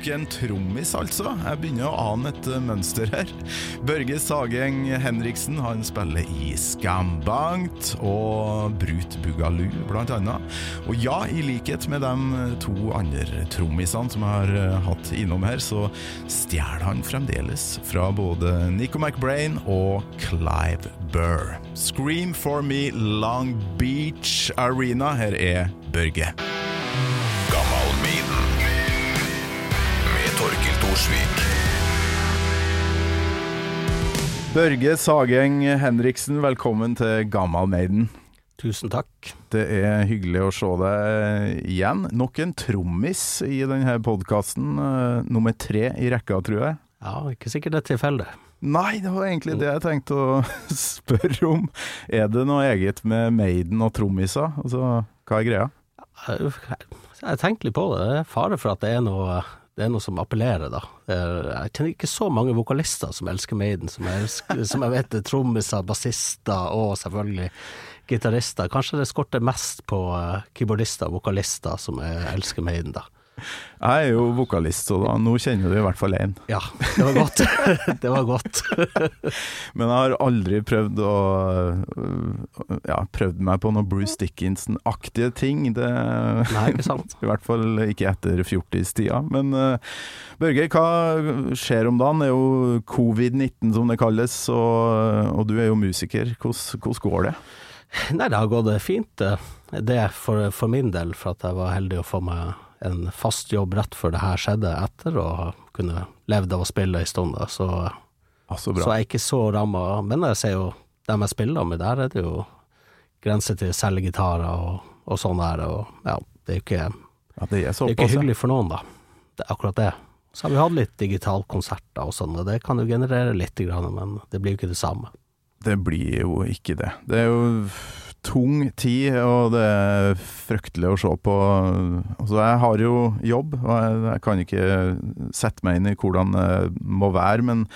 Nok en trommis, altså. Jeg begynner å ane et eh, mønster her. Børge Sageng Henriksen han spiller i Scambankt og Brut Bugalu, blant annet. Og ja, i likhet med de to andre trommisene som jeg har eh, hatt innom her, så stjeler han fremdeles fra både Nico McBrain og Clive Burr. Scream for me Long Beach Arena. Her er Børge. Thorsvik. Børge Sageng Henriksen, velkommen til Gammal Maiden. Tusen takk. Det er hyggelig å se deg igjen. Nok en trommis i denne podkasten. Nummer tre i rekka, tror jeg. Ja, ikke sikkert det er tilfeldig. Nei, det var egentlig det jeg tenkte å spørre om. Er det noe eget med Maiden og trommiser? Altså, hva er greia? Jeg jeg tenkte litt på det. Det er fare for at det er noe, det er noe som appellerer, da. Jeg kjenner ikke så mange vokalister som elsker Maiden, som jeg, elsker, som jeg vet er trommiser, bassister og selvfølgelig gitarister. Kanskje det skorter mest på eh, keyboardister og vokalister som elsker Maiden, da. Jeg er jo vokalist, så da, nå kjenner du i hvert fall én. Ja, det var godt. det var godt. Men jeg har aldri prøvd å Ja, prøvd meg på noe Bruce Dickinson-aktige ting. Det Nei, ikke sant. I hvert fall ikke etter fjortistida. Men uh, Børge, hva skjer om dagen? Det er jo covid-19 som det kalles, og, og du er jo musiker. Hvordan, hvordan går det? Nei, det har gått fint. det. Det for, for min del, for at jeg var heldig å få meg en fast jobb rett før det her skjedde, etter å kunne levd av å spille en stund. Så, Ah, så så jeg er ikke så ramma. Men jeg ser jo dem jeg spiller med, der er det jo grenser til å selge gitarer og, og sånn der. Og ja, det er jo ikke, Ja, det er det er ikke hyggelig for noen, da. Det er akkurat det. Så har vi hatt litt digitalkonserter og sånn, og det kan jo generere litt, men det blir jo ikke det samme. Det blir jo ikke det. Det er jo tung tid, og det er fryktelig å se på. Altså, jeg har jo jobb, og jeg, jeg kan ikke sette meg inn i hvordan det må være, men,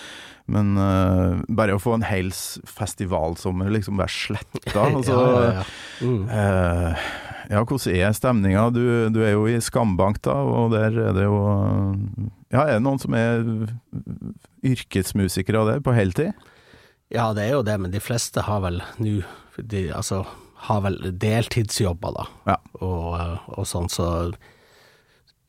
men uh, bare å få en hel festivalsommer liksom være sletta altså, ja, ja, ja. Mm. Uh, ja, hvordan er stemninga? Du, du er jo i Skambank, da, og der er det jo Ja, er det noen som er yrkesmusikere der på heltid? Ja, det er jo det, men de fleste har vel nå de, Altså, har vel deltidsjobber, da. Ja. Og, eh, og sånn, så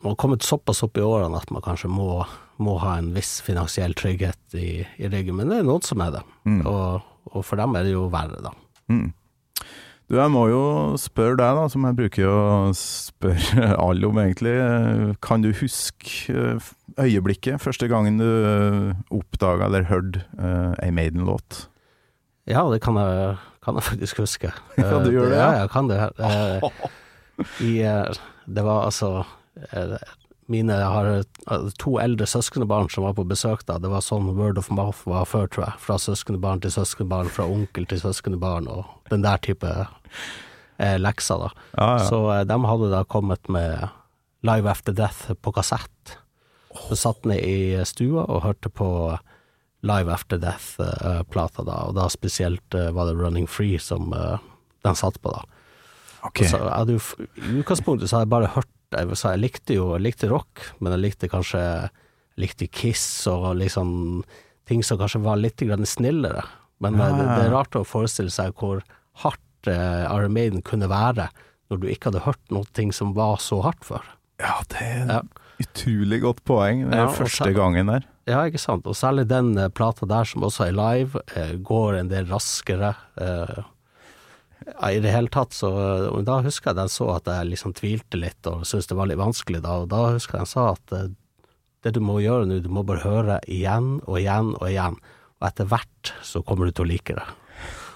man har kommet såpass opp i årene at man kanskje må, må ha en viss finansiell trygghet i, i ryggen, men det er noen som er det. Mm. Og, og for dem er det jo verre, da. Mm. Du, jeg må jo spørre deg, da, som jeg bruker å spørre alle om, egentlig. Kan du huske eh, øyeblikket, første gangen du oppdaga eller hørte ei Maiden-låt? Ja, det kan jeg, kan jeg faktisk huske. Ja, du gjøre gjør det, Ja, jeg kan det. Eh, i, eh, det var altså eh, Mine har eh, to eldre søskenbarn som var på besøk da. Det var sånn word of mouth var før, tror jeg. Fra søskenbarn til søskenbarn, fra onkel til søskenbarn, og den der type eh, lekser, da. Ja, ja. Så eh, de hadde da kommet med Live After Death på kassett. Så satt ned i stua og hørte på Live After Death-plata da, og da spesielt eh, var det Running Free som eh, den satt på da. ok. Så hadde jo, I utgangspunktet så hadde jeg bare hørt jeg, jeg likte jo jeg likte rock, men jeg likte kanskje jeg likte Kiss og liksom ting som kanskje var litt grann snillere. Men Ja, ja, det, ja, det er rart å forestille seg hvor hardt eh, Iron Maiden kunne være når du ikke hadde hørt noe ting som var så hardt før. Ja, det er Ja. utrolig godt poeng. Det er første gangen der. Ja, ikke sant. Og særlig den eh, plata der, som også er live, eh, går en del raskere. Eh, ja, I det hele tatt, så Da husker jeg den så at jeg liksom tvilte litt og syntes det var litt vanskelig da, og da husker jeg den sa at eh, det du må gjøre nå, du må bare høre igjen og igjen og igjen, og etter hvert så kommer du til å like det.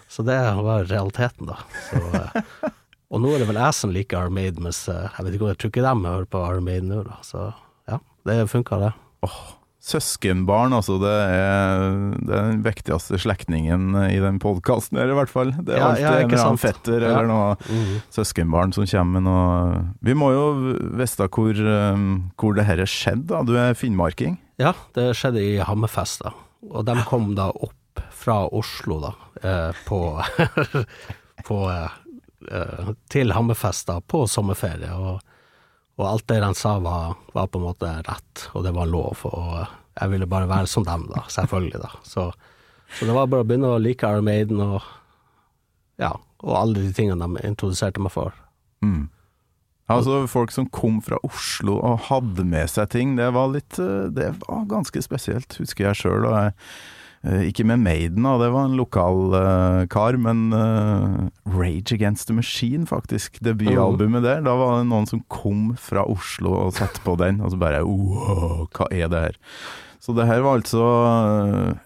Så det var realiteten, da. Så, eh, og nå er det vel jeg som liker Iron Maiden, mens eh, jeg vet ikke jeg tror ikke dem hører på Iron nå, da. Så ja, det funka, det. Søskenbarn, altså. Det er, det er den viktigste slektningen i den podkasten her, i hvert fall. Det er alltid ja, en eller annen fetter Ja. eller noe Mhm. søskenbarn som kommer med noe Vi må jo vite hvor, um, hvor det her skjedde. Du er finnmarking? Ja, det skjedde i Hammerfest, da. Og de kom da opp fra Oslo, da, eh, på, på eh, eh, til Hammerfest da, på sommerferie. Og, og alt det de sa var, var på en måte rett, og det var lov, og jeg ville bare være som dem, da, selvfølgelig, da. Så, så det var bare å begynne å like Iron Maiden og ja, og alle de tingene de introduserte meg for. Mm. Altså Folk som kom fra Oslo og hadde med seg ting, det var litt eh, Det var ganske spesielt, husker jeg sjøl. Ikke med Maiden, da, det var en lokal uh, kar, men uh, Rage Against the Machine, faktisk. Debutalbumet der. Da var det noen som kom fra Oslo og satte på den, og så bare wow, hva er det her? Så det her var altså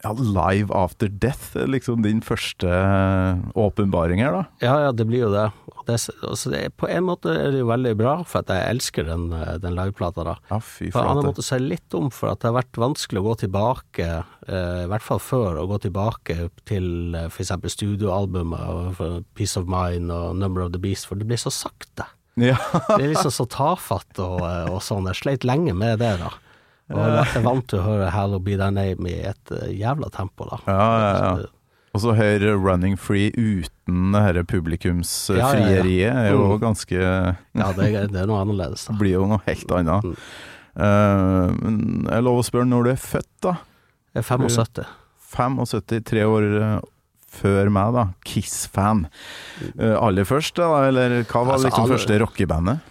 ja, Live After Death, liksom din første åpenbaring her, da? Ja, ja, det blir jo det. det, altså det på en måte er det jo veldig bra, for at jeg elsker den, den liveplata, da. Ja, fy På en annen måte så er det litt om, for at det har vært vanskelig å gå tilbake, eh, i hvert fall før, å gå tilbake til f.eks. studioalbumet og Peace of Mind og Number of the Beast, for det blir så sakte. Ja. Det er liksom så tafatt og, eh, og sånn. Jeg sleit lenge med det, da. Og jeg er vant til å høre Hallow Be Thy Name i et eh, jævla tempo, da. Ja, ja, ja. Og så høre Running Free uten det her Ja, ja, ja. publikumsfrieriet er jo Mm. ganske Ja, det, er- det er noe annerledes, da. Blir jo noe helt annet. Mm. Uh, men jeg lover lov å spørre når du er født, da? Jeg er 75. 75, tre år eh, før meg, da. Kiss-fan. Uh, aller først, da? Eller hva var Altså, liksom aller... første rockebandet?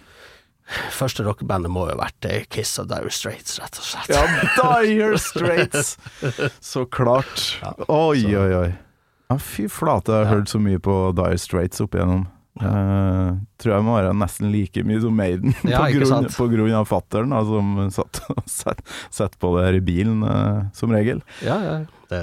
Første rockebandet må jo ha vært eh, Kiss og Dire Straits, rett og slett. Ja, Dire Straits! Så klart. Ja, Oi, så- oi, oi. Ja, fy flate, jeg har Ja. hørt så mye på Dire Straits opp igjennom. Uh, tror jeg må være nesten like mye som Maiden, Ja, på, grunn, på grunn av fattern, altså, som satt og set, sett på det her i bilen, uh, som regel. Ja, ja. Det,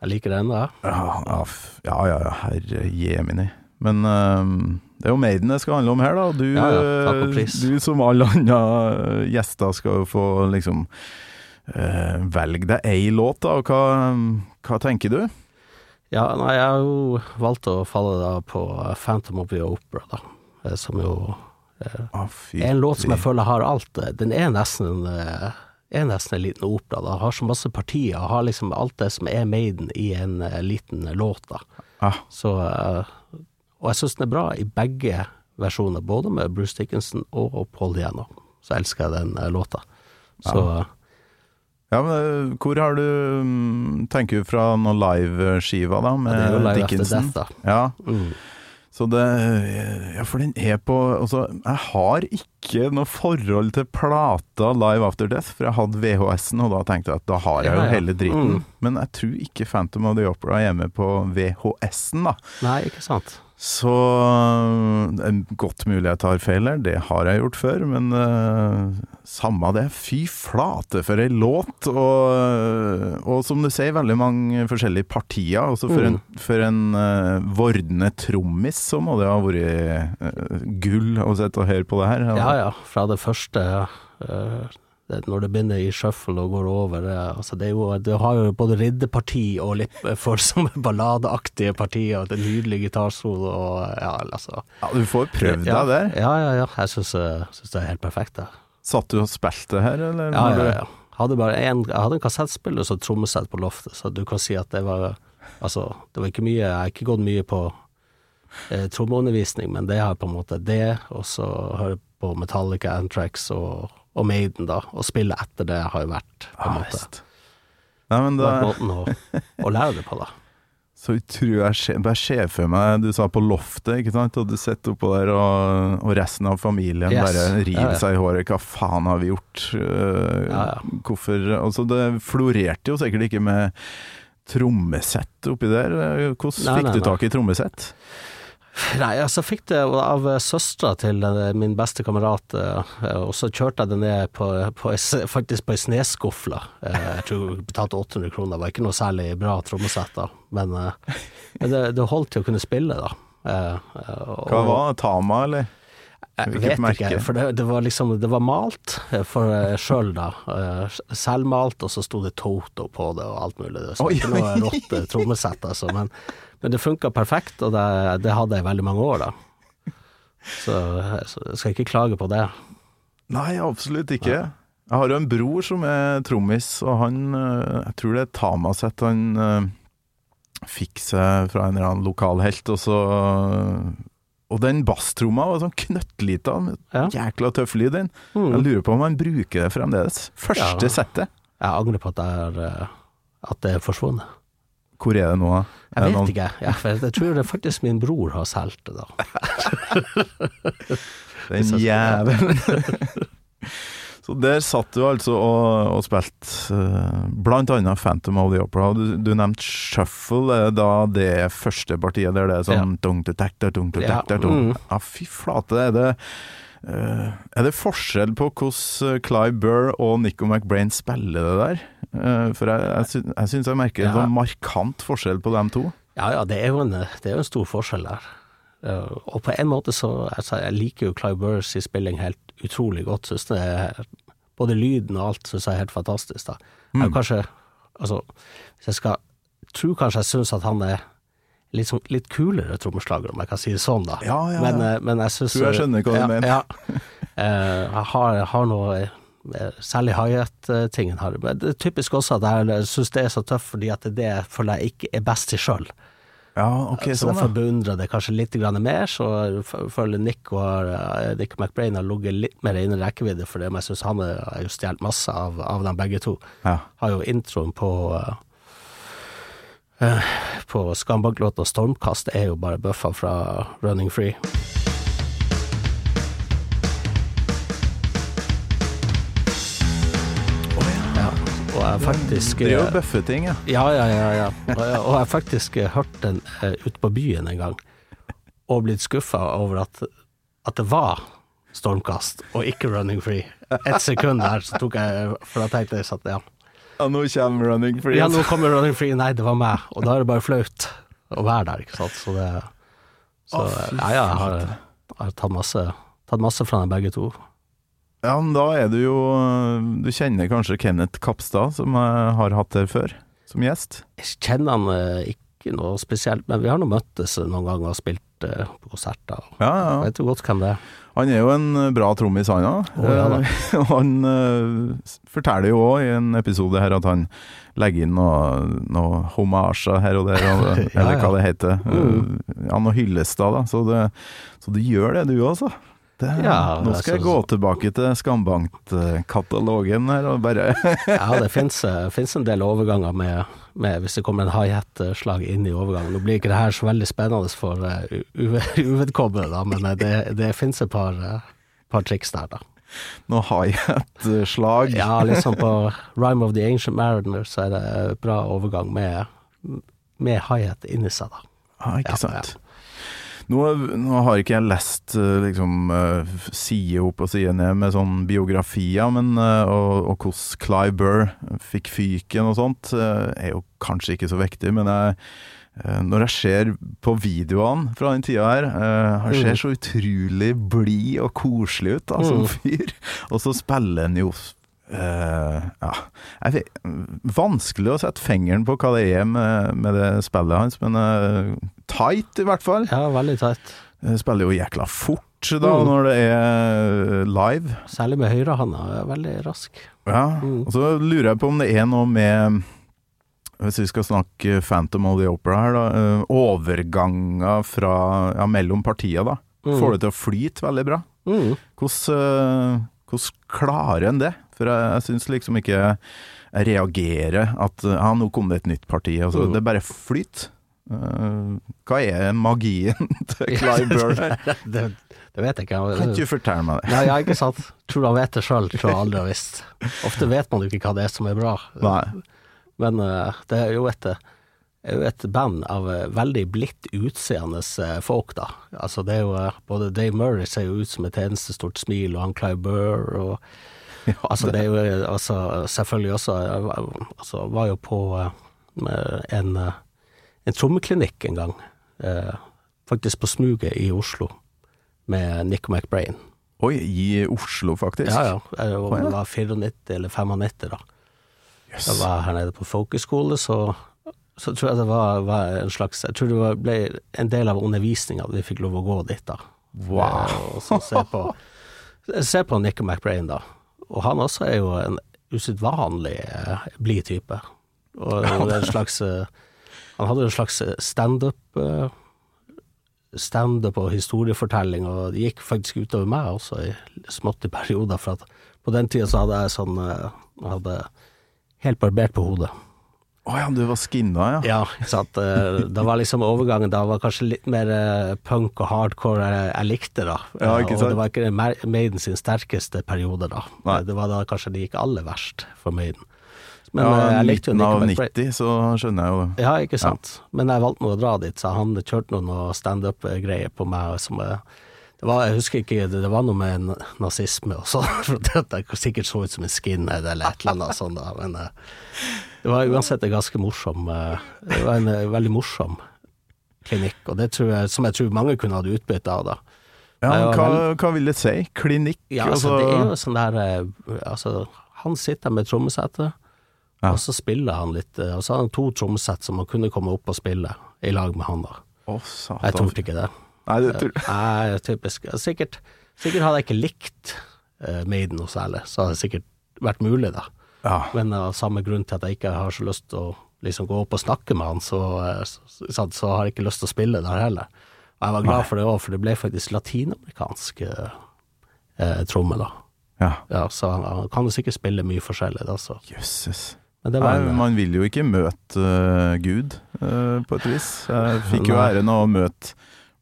jeg liker ennå, jeg. Ja, ja, ja, ja, herre jemini. Men eh, det er jo Maiden det skal handle om her, da. Du, Ja, ja, eh, du som alle andre eh, gjester skal jo få liksom uh, velge deg ei låt, da. Og hva, hva tenker du? Ja, nei, jeg har jo valgt å falle da på Phantom of the Opera, da. Som jo Ah, er en låt som jeg føler har alt. Den er nesten en, eh, er nesten en liten opera. Da. Har så masse partier, har liksom alt det som er Maiden i en liten låt, da. Ah, Så, eh, og jeg syns den er bra i begge versjoner, både med Bruce Dickinson og Paul Diano. Så elsker jeg den eh, låta. Så ja, men eh, hvor har du mm, Tenker du fra noen liveskiva, da, ja, med det er jo Live Dickinson? Death, da. Ja, Mm. Så det Ja, for den er på Altså, jeg har ikke noe forhold til plata Live After Death, for jeg hadde VHS-en, og da tenkte jeg at da har jeg Ja, jo ja. hele driten. Mm. Men jeg tror ikke Phantom of the Opera er med på VHS-en, da. Nei, ikke sant. Så det er godt mulig jeg tar feil her, det har jeg gjort før, men uh, samme det. Fy flate for ei låt, og, og som du sier, veldig mange forskjellige partier. Også for en, for en uh, vordende trommis så må det ha vært uh, gull å sitte og høre på det her. Ja ja, fra det første eh, det, Når det begynner i shuffle og går over det, altså det, er jo, det har jo både ridderparti og litt følsomme balladeaktige partier, og er nydelig gitarsolo og ja, altså Ja, du får prøvd ja, deg der. Ja ja ja, jeg syns det er helt perfekt, da. Satt du og spilte her, eller? Ja, ja, ja, Jeg ja. Hadde en, jeg hadde en kassettspiller og trommesett på loftet, så du kan si at det var Altså, det var ikke mye Jeg har ikke gått mye på eh, trommeundervisning, men det har på en måte det, og så høre på Metallica, Antrax og, og Maiden, da, og spille etter det har jo vært på en Ja, måte. Nei, men det, måten å, å lære det på, da. Så utrolig jeg ser, bare ser for meg Du sa på loftet, ikke sant? Og du sitter oppå der, og, og resten av familien Yes. bare river seg i håret. Hva faen har vi gjort? Uh, Ja, ja. Hvorfor Altså, det florerte jo sikkert ikke med trommesett oppi der. Hvordan Nei, fikk nei, du tak i trommesett? Nei, altså fikk det av søstera til eh, min beste kamerat, eh, og så kjørte jeg det ned på, på faktisk på ei snøskufle. Eh, Jeg tror jeg betalte 800 kroner, det var ikke noe særlig bra trommesett da, men, eh, men det, det holdt til å kunne spille, da. Eh, eh, og- Hva var det? Tama, eller? Jeg vet ikke, for det, det var liksom Det var malt eh, for sjøl, da. Eh, Selvmalt, og så sto det Toto på det og alt mulig. Det var ikke noe rått eh, trommesett, altså. Men, men det funka perfekt, og det, det hadde jeg i veldig mange år, da. Så, eh, så jeg skal ikke klage på det. Nei, absolutt ikke. Jeg har jo en bror som er trommis, og han øh, Jeg tror det er Tamaset han øh, fikk seg fra en eller annen lokal helt, og så Og den basstromma var sånn knøttlita, Ja. jækla tøff lyd, den. Mm. Jeg lurer på om han bruker det fremdeles. Første Ja. settet. Jeg angrer på at, det er, eh, at det er forsvunnet. Hvor er det nå? Er Jeg vet noen- ikke. Ja, jeg tror det faktisk min bror har solgt det, da. Den jævelen. Så der satt du altså og, og spilte uh, annet Phantom of the Opera. Du, du nevnte Shuffle, er da det første partiet der det er sånn Ja. Ja, fy flate. det Er det, eh, er det forskjell på hvordan Clive Burr og Nico McBrain spiller det der? Uh, for jeg, jeg, sy- jeg syns jeg merker en Ja. sånn markant forskjell på dem to. Ja ja, det er jo en, det er jo en stor forskjell der. Uh, og på en måte så altså, Jeg liker jo Clive Burrs spilling helt utrolig godt. Synes det er, både lyden og alt syns jeg er helt fantastisk. da. Jeg er kanskje Altså, hvis jeg skal Tror kanskje jeg syns at han er litt, sånn, litt kulere trommeslager, om jeg kan si det sånn, da. Ja, ja, ja. Men, eh, men jeg syns Tror jeg skjønner hva du ja, mener. Ja. Eh, jeg har, jeg har noe eh, Særlig hi-hat-tingen her. Men det er typisk også at jeg syns det er så tøft, fordi at det er det jeg føler jeg ikke er best til sjøl. Ja, ok, så sånn, derfor beundrer jeg det kanskje litt mer. Så føler Nick og Nick McBrain har ligget litt mer innen rekkevidde for det, men jeg syns han har jo stjålet masse av, av dem begge to. Ja. Har jo introen på på Skambank-låta 'Stormkast' er jo bare bøffa fra 'Running Free'. Og jeg faktisk Det er jo eh, bøffeting, ja. ja, ja, ja. ja. Og, jeg- og jeg har faktisk eh, hørt den uh, ute på byen en gang, og blitt skuffa over at, at det var stormkast og ikke Running Free. Et sekund der så tok jeg For da tenkte jeg at ja. Ja, nå kommer Running Free. ja, nå kommer Running Free. Nei, det var meg. Og da er det bare flaut å være der, ikke sant. Så det Så ja, ja, jeg har, har tatt masse, tatt masse fra dem begge to. Ja, men da er du jo Du kjenner kanskje Kenneth Kapstad, som har hatt her før, som gjest? Jeg kjenner han eh, ikke noe spesielt, men vi har nå møttes noen ganger og spilt eh, på konserter. Ja, ja. Jeg vet jo godt hvem det er. Han er jo en bra trommis, han òg. Oh, ja. Og han uh, forteller jo òg i en episode her at han legger inn noe, noe homasjer her og der, og, Ja, eller ja. hva det heter. Mm. Eh, Ja, noe hyllester, da. Så, det, så du gjør det, du også. Det, Ja, nå skal jeg gå tilbake til Skambankt-katalogen her og bare Ja, det fins en del overganger med, med hvis det kommer en high-hat-slag inn i overgangen. Nå blir ikke det her så veldig spennende for uh, uvedkommende, da, men eh, det, det fins et par, eh, par triks der, da. noe high-hat-slag? Ja, liksom på Rhyme of the Ancient Mariner så er det bra overgang med, med high-hat inni seg, da. Ah, ikke Ja, sant. Nå, nå har ikke jeg lest eh, liksom, eh, side opp og side ned med sånn biografier, men, eh, og, og hvordan Clive Burr fikk fyken og sånt, er jo kanskje ikke så viktig, men jeg, når jeg ser på videoene fra den tida her, han ser så utrolig blid og koselig ut da, som Mm. fyr, og så spiller han jo eh, ja, jeg vanskelig å sette fingeren på hva det er med, med det spillet hans, men uh, tight i hvert fall. Ja, veldig tight. Eh, Spiller jo jækla fort da Mm. når det er live. Særlig med høyrehånda, er veldig rask. Ja, Mm. og så lurer jeg på om det er noe med hvis vi skal snakke Phantom of the Opera her, da. Overganger fra, ja, mellom partier, da. Mm. Får det til å flyte veldig bra. Mm. Hvordan, hvordan klarer en det? For jeg, jeg syns liksom ikke jeg reagerer at ja, nå kom det et nytt parti. Altså, Mm. Det bare flyter. Uh, hva er magien til Clive Burr det, det vet jeg ikke. Kan ikke du fortelle meg det? Nei, ja, ikke sant. Tror han vet det sjøl, tror jeg aldri har visst. Ofte vet man jo ikke hva det er som er bra. Nei. Men eh, det er jo et, er jo et band av eh, veldig blidt utseende folk, da. Altså det er jo Både Dave Murray ser jo ut som et eneste stort smil, og han Clive Burr og Altså det er jo altså, selvfølgelig også altså, var jo på eh, en, eh, en trommeklinikk en gang. eh, faktisk på Smuget i Oslo, med Nico McBrain. Oi, i Oslo, faktisk? Ja, ja. Jeg var 94 eller 95 da. Yes. Jeg var her nede på folkeskole, så, så tror jeg det var, var en slags Jeg tror det var, ble en del av undervisninga at vi fikk lov å gå dit, da. Wow. Og så se på, se på Nico McBrain, da. Og han også er jo en usedvanlig eh, blid type. Og er en slags eh, Han hadde jo en slags standup eh, standup og historiefortelling, og det gikk faktisk utover meg også i smått i perioder, for at på den tida så hadde jeg sånn eh, jeg hadde helt barbert på hodet. Å ja, du var skinna, ja. Ja, ikke sant. Eh, Da var liksom overgangen Da var kanskje litt mer eh, punk og hardcore jeg, jeg likte, da. Ja, ikke sant? Og det var ikke Maiden sin sterkeste periode, da. Nei. Det var da kanskje det gikk aller verst for Maiden. Men ja, eh, jeg likte jo av Nick McBraid. 90, så skjønner jeg jo det. Ja, ikke sant. Men jeg valgte nå å dra dit, så han kjørte noen noe standup-greier på meg som eh, det var, Jeg husker ikke, det, var noe med nazisme og sånn, for at jeg sikkert så ut som en skinhead eller et eller annet sånt, da. Men eh, det var uansett en ganske morsom eh, Det var en eh, veldig morsom klinikk, og det tror jeg, som jeg tror mange kunne hatt utbytte av, da. Ja, men hva, hva vil det si? Klinikk? Ja, altså, det er jo sånn der eh, Altså, han sitter med trommesettet, Ja. og så spiller han litt Og så har han to trommesett som han kunne komme opp og spille i lag med han, da. Jeg satan. torde ikke det. Nei, det tror Nei, typisk. Sikkert, sikkert hadde jeg ikke likt uh, Maiden noe særlig, så hadde det sikkert vært mulig, da. Ja. Men av samme grunn til at jeg ikke har så lyst til å liksom gå opp og snakke med han, så, så, så, så har jeg ikke lyst til å spille der heller. Og jeg var glad for det òg, for det ble faktisk latinamerikansk eh, eh, tromme, da. ja. Ja, så han, han kan jo sikkert spille mye forskjellig, da, så. Jøsses. Men det var Nei, en, man vil jo ikke møte uh, Gud, uh, på et vis. Jeg fikk jo Nei. æren av å møte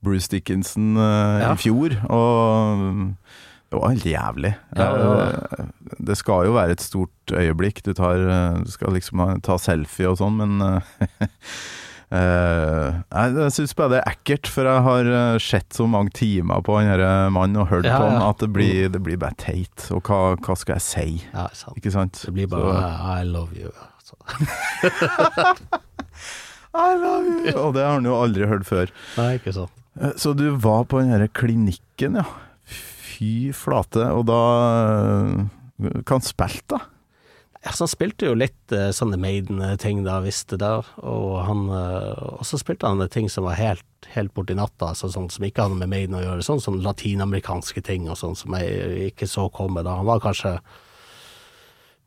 Bruce Dickinson uh, Ja. i fjor, og det var helt jævlig. Ja, var Eh, det skal jo være et stort øyeblikk. Du, tar, eh, du skal liksom ta selfie og sånn, men eh, eh, nei, Jeg syns bare det er ekkelt, for jeg har eh, sett så mange timer på han her mannen og hørt Ja, på han, at det blir, det blir bare teit. Og hva, hva skal jeg si? ja, sant. Ikke sant? Det blir bare I love you. Altså. I love you! Og det har han jo aldri hørt før. Nei, ikke sant. Eh, Så du var på den her klinikken, ja. Fy flate. Og da Kan Hva han spilte, da? Altså, han spilte jo litt uh, sånne Maiden-ting da, visste det, og han eh, Og så spilte han ting som var helt, helt borti natta, altså, sånn som ikke hadde med Maiden å gjøre, sånn som latinamerikanske ting og sånn som jeg ikke så komme da. Han var kanskje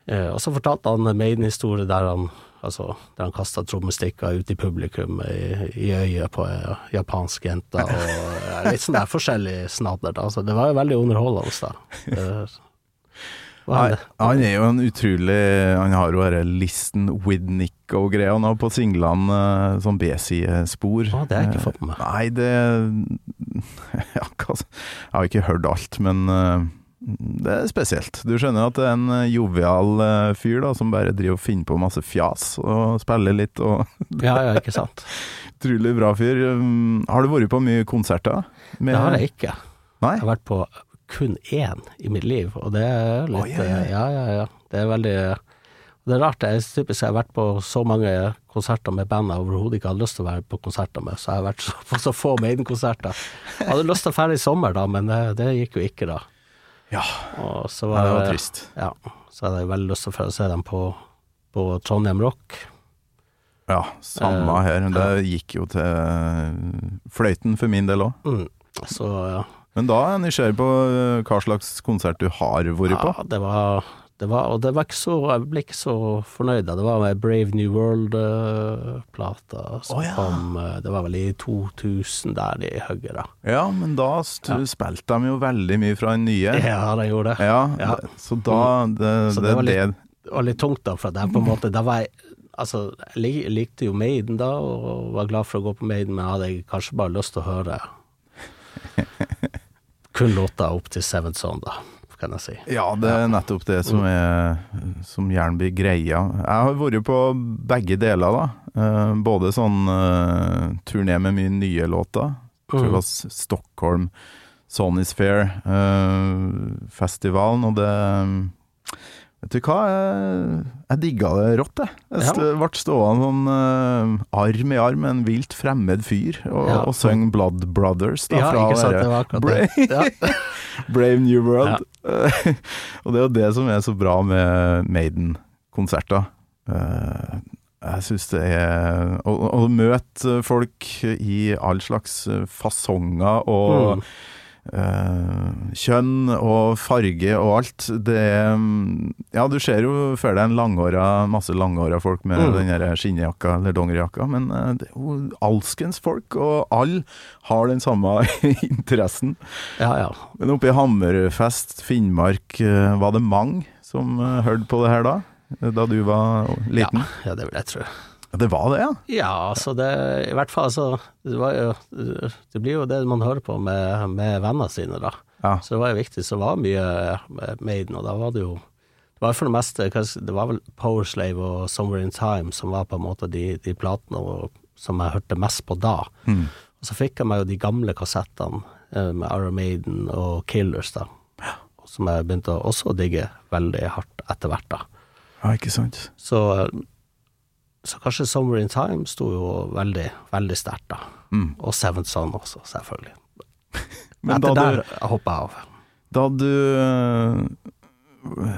uh, Og så fortalte han en Maiden-historie der han Altså, der han kasta trommestikker ut i publikum i, i øyet på ei japansk jente, og eh, litt sånn der forskjellig snadder. Altså, det var jo veldig underholdende, da. Eh, det? han er jo en utrolig Han har jo denne Listen with Nico-greia han har på singlene, eh, sånn B-sidespor. Ah, det har jeg ikke fått med meg. Nei, det ja, Jeg har ikke hørt alt, men eh, det er spesielt. Du skjønner at det er en eh, jovial eh, fyr da, som bare driver og finner på masse fjas og spiller litt og Ja, ja, ikke sant. Utrolig bra fyr. Um, Har du vært på mye konserter? Med- Det har jeg ikke. Nei? Jeg har vært på kun én i mitt liv, og det er litt oh, yeah, oi. Ja, ja, ja. Det er veldig Det er rart. Jeg, typisk, jeg har vært på så mange konserter med band jeg overhodet ikke hadde lyst til å være på konserter med, så jeg har vært så, på så få Maiden-konserter. Hadde lyst til å dra i sommer, da, men det, det gikk jo ikke, da. Ja, Og så var det var trist. Ja, så hadde jeg veldig lyst til å se dem på, på Trondheim Rock. Ja, samme Eh, her. Det gikk jo til fløyten for min del òg. Mm. Så ja. Men da er jeg nysgjerrig på uh, hva slags konsert du har vært på. Ja, det var, det var Og det var ikke så Jeg ble ikke så fornøyd. Det var med Brave New World-plata som oh, ja. kom eh, Det var vel i 2000 der i hugger, da. Ja, men da Ja. spilte de jo veldig mye fra den nye. Ja, de gjorde det. Ja, Ja. så da Det, Så det, det var litt- Det var litt tungt, da, for at jeg på en måte Da var jeg Altså, jeg likte jo Maiden da, og var glad for å gå på Maiden, men jeg hadde kanskje bare lyst til å høre kun låta opp til Seven Son, da, kan jeg si. Ja, det er nettopp det som er Som gjerne blir greia. Jeg har vært på begge deler, da. Eh, både sånn uh, turné med mye nye låter. Jeg tror det Mm. var Stockholm Sonny's Fair-festivalen, og det Vet du hva, jeg, jeg digga det rått, jeg. Jeg Ja. ble stående sånn uh, arm i arm med en vilt fremmed fyr og, Ja. og sang Blood Brothers da, Ja, fra ikke sant, det var. Ja. Brave New World. og det er jo det som er så bra med Maiden-konserter. Eh, jeg syns det er å, møte folk i all slags fasonger og Mm. Eh, kjønn og farge og alt. Det mm, Ja, du ser jo før deg en langhåra, masse langhåra folk med Mm. den der skinnjakka eller dongerijakka, men eh, det er jo alskens folk, og alle har den samme interessen. Ja, ja. Men oppe i Hammerfest, Finnmark, eh, var det mange som hørte på det her da? Da du var liten? Ja, det vil jeg tro. Det var det, ja? Ja, altså det I hvert fall, altså Det, var jo, det blir jo det man hører på med, med vennene sine, da. Ja. Så det var jo viktig. Så det var mye eh, Maiden, og da var det jo Det var for det meste Det var vel Powerslave og Somewhere in Time som var på en måte de, de platene som jeg hørte mest på da. Mm. Og så fikk jeg meg jo de gamle kassettene eh, med Iron Maiden og Killers, da. Som jeg begynte også å digge veldig hardt etter hvert, da. Ja, ikke sant? Så, så kanskje 'Summer in Time sto jo veldig, veldig sterkt, da. Mm. Og Seventh Son også, selvfølgelig. Men Etter da der hoppa jeg av. da du eh,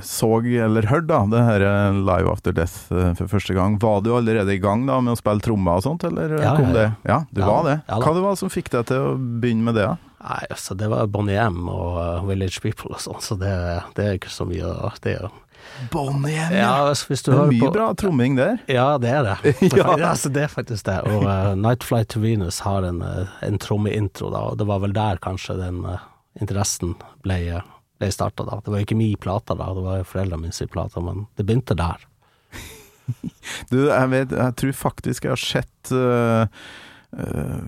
så eller hørte da, det her eh, Live After Death eh, for første gang, var du allerede i gang da med å spille trommer og sånt, eller Ja, kom ja, det? ja. Ja, du Ja, var det. ja. Hva det var som fikk deg til å begynne med det? da? Nei, altså, det var Bonnie M og uh, Village People og sånn, så det, det er ikke så mye å det, er Bonnie M, Ja, Altså, hvis du Det er mye på bra tromming der. Ja, det er det. Ja. altså, det er faktisk det. Og uh, Night Flight to Venus har en, uh, en trommeintro, da, og det var vel der kanskje den uh, interessen ble, uh, ble starta, da. Det var jo ikke min plate da, det var foreldrene mine sin plate, men det begynte der. Du, jeg vet, jeg tror faktisk jeg har sett eh,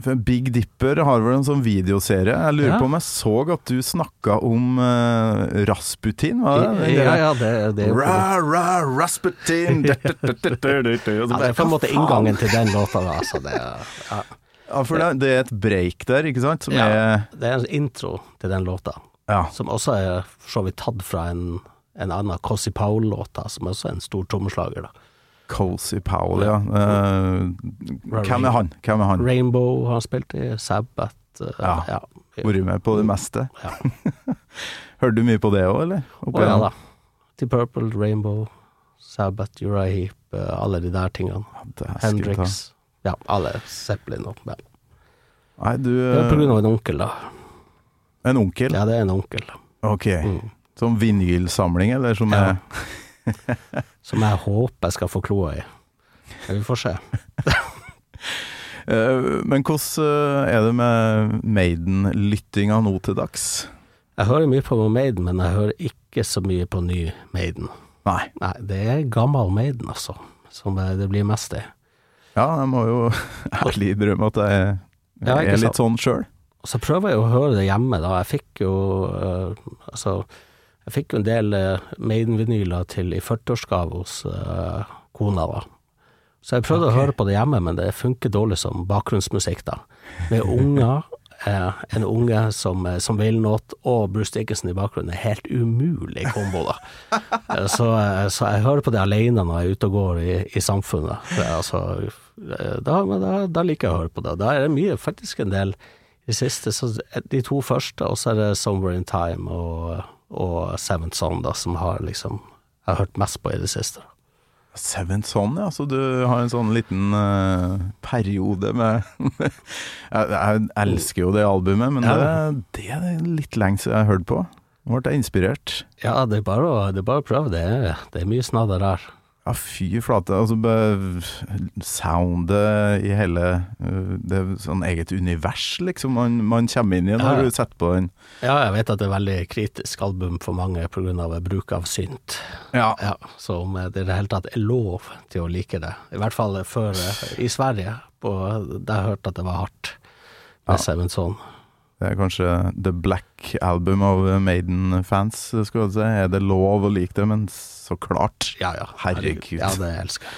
for Big Dipper har vel en sånn videoserie. Jeg lurer Ja. på om jeg så at du snakka om uh, Rasputin, var det? Ja, ja, det, det Ra, ra, Rasputin ja, det er på en måte inngangen til den låta, da. Altså, det, ja. Ja, for det, det er et break der, ikke sant? Som Ja. er det er en intro til den låta, som også er for så vidt tatt fra en, en annen Cossy Powell-låta, som også er en stor trommeslager. da. Cozy Powell, ja. Uh, hvem er han? Hvem er han? Rainbow har spilt i, Sabbath uh, Ja. ja. Vært med på det meste. Ja. Hørte du mye på det òg, eller? Å ja da. Til Purple, Rainbow, Sabbath, Uriah Heap, uh, alle de der tingene. Hendrix. Ja, alle Zeppelin og ja. Nei, du Det er på grunn av en onkel, da. En onkel? Ja, det er en onkel. Ok. Mm. Som vinylsamling, eller som Ja. er Som jeg håper jeg skal få kloa i. Vi får se. Eh, Men hvordan eh, er det med Maiden-lyttinga nå til dags? Jeg hører mye på Maiden, men jeg hører ikke så mye på ny Maiden. Nei. Nei, det er gammel Maiden, altså, som eh, det blir mest i. Ja, jeg må jo ærlig innrømme at jeg, jeg ja, er litt sånn sjøl. Så prøver jeg å høre det hjemme, da. Jeg fikk jo uh, Altså, jeg fikk jo en del uh, Maiden-vinyler til i 40-årsgave hos uh, kona, da. Så jeg prøvde okay. å høre på det hjemme, men det funker dårlig som bakgrunnsmusikk, da. Med unger, eh, en unge som, eh, som vil noe, og Bruce Dickinson i bakgrunnen er helt umulig kombo, da. Eh, så, eh, så jeg hører på det alene når jeg er ute og går i, i samfunnet. Det altså, eh, da, da, da liker jeg å høre på det. Da er det mye, faktisk en del de siste, så de to første, og så er det Somewhere in Time og, og Seventh Son, da, som har liksom jeg har hørt mest på i det siste. Seventh Son, ja. Så du har en sånn liten uh, periode med jeg, jeg elsker jo det albumet, men Ja. det, det er litt lenge siden jeg har hørt på. Nå ble jeg inspirert. Ja, det er bare å, det er bare å prøve. Det er, det er mye snadder der. Ja, fy flate. Altså, soundet i hele uh, Det er sånn eget univers, liksom, man, man kommer inn i når Ja, du setter på den. Ja, jeg vet at det er veldig kritisk album for mange pga. bruk av synt. Ja. Ja, så om det i det hele tatt er lov til å like det, i hvert fall før i Sverige, på, der jeg hørte at det var hardt med Ja. Seventh Son. Det er kanskje the black album of Maiden-fans, skulle jeg si. Er det lov å like det? Men så klart. Ja, ja. Herregud. Ja, det elsker jeg.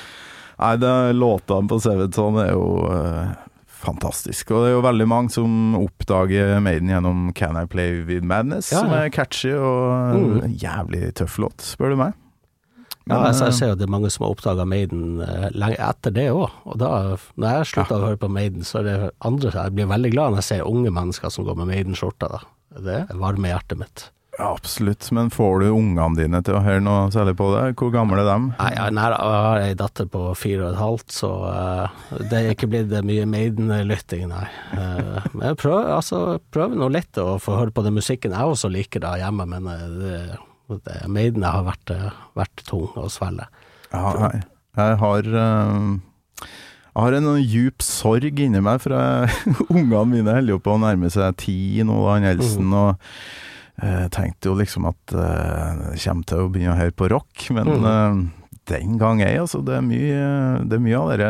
Nei, det, låtene på Sevenson er jo uh, fantastisk. Og det er jo veldig mange som oppdager Maiden gjennom Can I Play With Madness, Ja, som er catchy og Mm. jævlig tøff låt, spør du meg. Ja, altså, jeg eh, ser jo det er mange som har oppdaga Maiden eh, lenge etter det òg. Og da, når jeg slutta å høre på Maiden, så er det andre Jeg blir veldig glad når jeg ser unge mennesker som går med Maiden-skjorter. da. Det varmer hjertet mitt. Ja, absolutt. Men får du ungene dine til å høre noe særlig på det? Hvor gamle er dem? Nei, jeg, har ei datter på fire og et halvt, så eh, det er ikke blitt mye Maiden-lytting, nei. Men prøv, altså, prøv nå litt å få høre på den musikken jeg også liker da hjemme, men det, det, Maiden har vært, eh, vært tung å svelge. Ja, jeg, Jeg har eh, Jeg har en djup sorg inni meg, for ungene mine holder jo på å nærme seg ti nå, han han Mm. Og jeg tenkte jo liksom at uh, jeg kommer til å begynne å høre på rock, men eh, den gang ei, altså. Det er mye, det er mye av det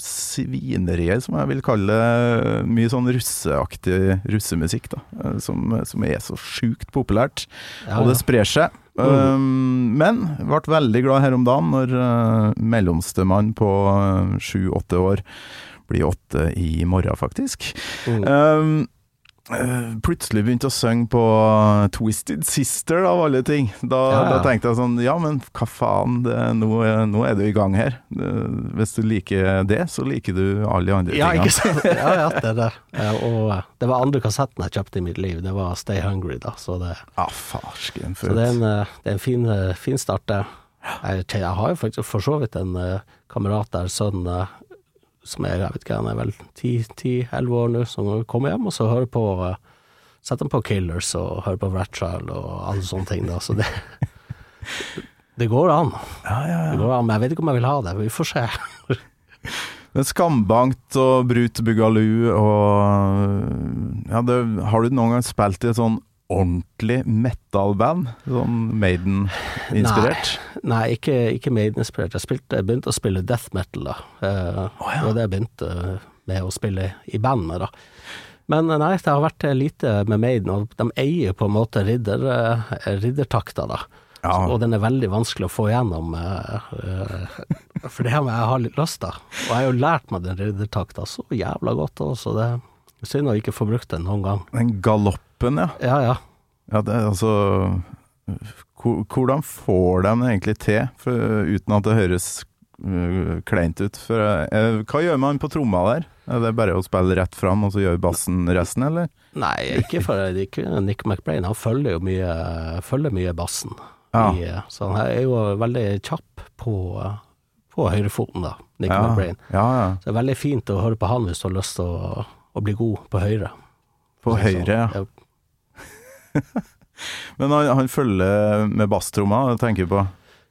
svineriet, som jeg vil kalle det. Mye sånn russeaktig russemusikk, da. eh, Som, som er så sjukt populært. Ja, Og det sprer seg. Um, men ble veldig glad her om dagen når uh, mellomstemann på uh, sju-åtte år blir åtte i morgen, faktisk. Mm. Um, plutselig begynte å synge på uh, Twisted Sister, av alle ting. Da, Ja, ja. da tenkte jeg sånn Ja, men hva faen, det, nå, er- nå er du i gang her. Det- Hvis du liker det, så liker du alle de andre Ja, tingene. ikke sant? Ja, ja, det der. Eh, Og eh, det var andre kassetten jeg kjøpte i mitt liv, det var Stay Hungry, da, så det Ah, farsken, Så det er en, eh, det er en fin, eh, fin start, det. Jeg, jeg har jo faktisk for så vidt en eh, kamerat der sønnen eh, som er, jeg vet ikke, han er vel 10-11 år nå, som kommer hjem og så hører på eh, Setter han på Killers og hører på Ratchild og alle sånne ting, da. Så det Det går an. Ja, ja, ja. Det går an, men jeg vet ikke om jeg vil ha det. Vi får se. Men Skambankt og Brut Bugalu og Ja, det, har du noen gang spilt i et sånn ordentlig metal-band? Sånn Maiden-inspirert? Nei, ikke, ikke Maiden-inspirert. Jeg, jeg begynte å spille death metal, da. Eh, Det Og det jeg begynte med å spille i band med, da. Men eh, nei, det har vært lite med Maiden, og de eier på en måte ridder, eh, riddertakta, da. Ja. Og den er veldig vanskelig å få igjennom, eh, eh, for det har jeg har litt lyst til. Og jeg har jo lært meg den riddertakta så jævla godt òg, så det er synd å ikke få brukt den noen gang. Den galoppen, ja. Ja, ja. ja det, altså Hvordan får de det egentlig til, for, uten at det høres uh, kleint ut? For, eh, hva gjør man på tromma der? Er det bare å spille rett fram, og så gjør bassen resten, eller? Nei, ikke for ikke Nick McBrain. Han følger jo mye, følger mye bassen. Ja. I, så han er jo veldig kjapp på, på høyrefoten, da, Nick Ja, McBrain. ja, ja. Så det er veldig fint å høre på han hvis du har lyst til å, å bli god på høyre. På Så- høyre, ja. Men han, han følger med basstromma, tenker på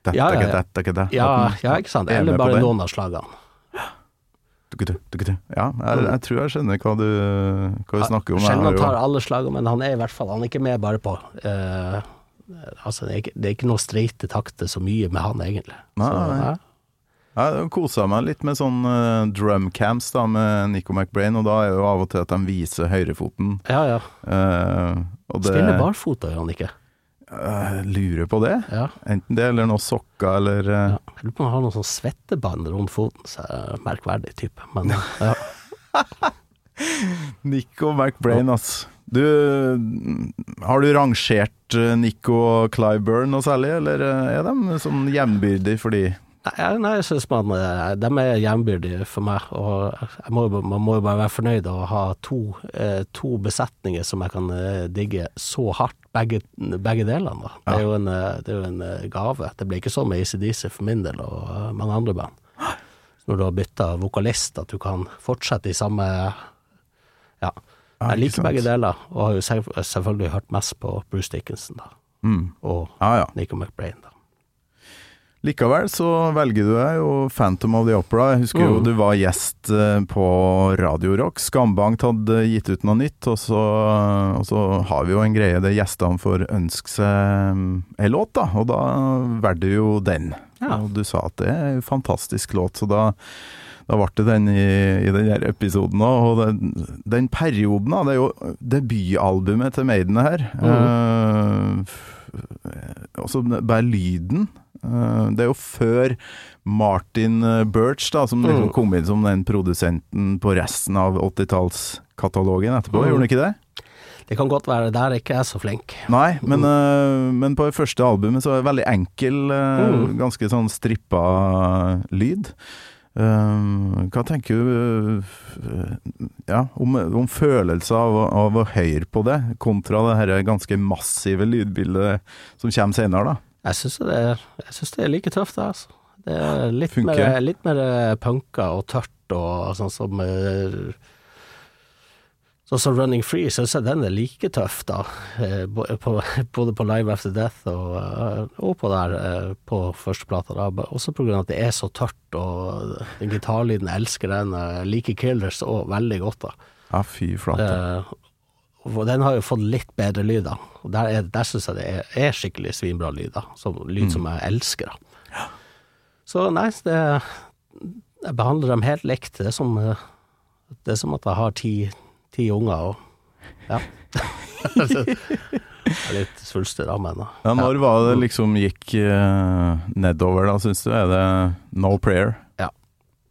Det, Ja, ja, ja. det. Ja, ikke sant. er Eller bare noen av slagene. Ja, jeg, jeg tror jeg skjønner hva du, hva du snakker om. Sjelden han tar alle slagene, men han er i hvert fall Han er ikke med bare på uh, Altså, det er, ikke, det er ikke noe streite takter så mye med han, egentlig. Nei, så, nei. Jeg kosa meg litt med sånn uh, drumcams da, med Nico McBrain, og da er det jo av og til at de viser høyrefoten. ja, ja. Uh, og det Spiller barfota, gjør han ikke? Uh, lurer på det. Ja. Enten det eller noe sokker eller uh... Ja. Jeg lurer på om han har noe sånn svettebånd rundt foten, så er det merkverdig type. Men ja. Nico McBrain, ass. Du, har du rangert Nico og Clyburn noe særlig, eller er de sånn jevnbyrdig for de? Nei, nei, jeg syns man eh, De er jevnbyrdige for meg, og må, man må jo bare være fornøyd å ha to, eh, to besetninger som jeg kan eh, digge så hardt, begge, begge delene. Da. Det, er jo en, det er jo en gave. Det blir ikke sånn med ACDC for min del og mange andre band. Når du har bytta vokalist, at du kan fortsette i samme Ja. Jeg liker begge deler, og har jo selv- selvfølgelig hørt mest på Bruce Dickinson da, Mm. og Ja, ja. Nico McBrain. da. Likevel så velger du deg jo Phantom of the Opera. Jeg husker jo Mm. du var gjest eh, på Radio Rock. Skambankt hadde gitt ut noe nytt, og så, og så har vi jo en greie der gjestene får ønske seg mm, en låt, da. Og da valgte du jo den. Ja. Og du sa at det er en fantastisk låt, så da da ble det den i, i den her episoden òg. Og den, den perioden, da. Det er jo debutalbumet til Maiden her. Mm. Uh, også bare lyden. Eh, det er jo før Martin eh, Birch, da, som liksom Mm. kom inn som den produsenten på resten av 80-tallskatalogen etterpå. Mm. Gjorde han ikke det? Det kan godt være der ikke jeg er så flink. Nei, men, eh, men på det første albumet så er det veldig enkel, Mm. ganske sånn strippa lyd. Hva tenker du ja, om, om følelser av, av å høre på det, kontra det her ganske massive lydbildet som kommer senere, da? Jeg syns det, det er like tøft, det, altså. Det er litt Funker. mer, litt mer eh, punka og tørt og sånn som eh, Sånn som Running Free, syns jeg den er like tøff, da. eh, både på Live After Death og, og på der på førsteplata. da. Også av at det er så tørt, og den gitarlyden jeg elsker den. Jeg liker Killers òg veldig godt, da. Ja, fy flate. Og den har jo fått litt bedre lyd. Og der, er- der syns jeg det er, er skikkelig svinbra lyd, da. Som, lyd som jeg elsker, da. Så nei, det Jeg behandler dem helt likt. Det er som, det er som at jeg har ti, ti unger, og ja. jeg er litt svulstig, da, men Ja, når var det liksom gikk eh, nedover, da, syns du? Er det no prayer?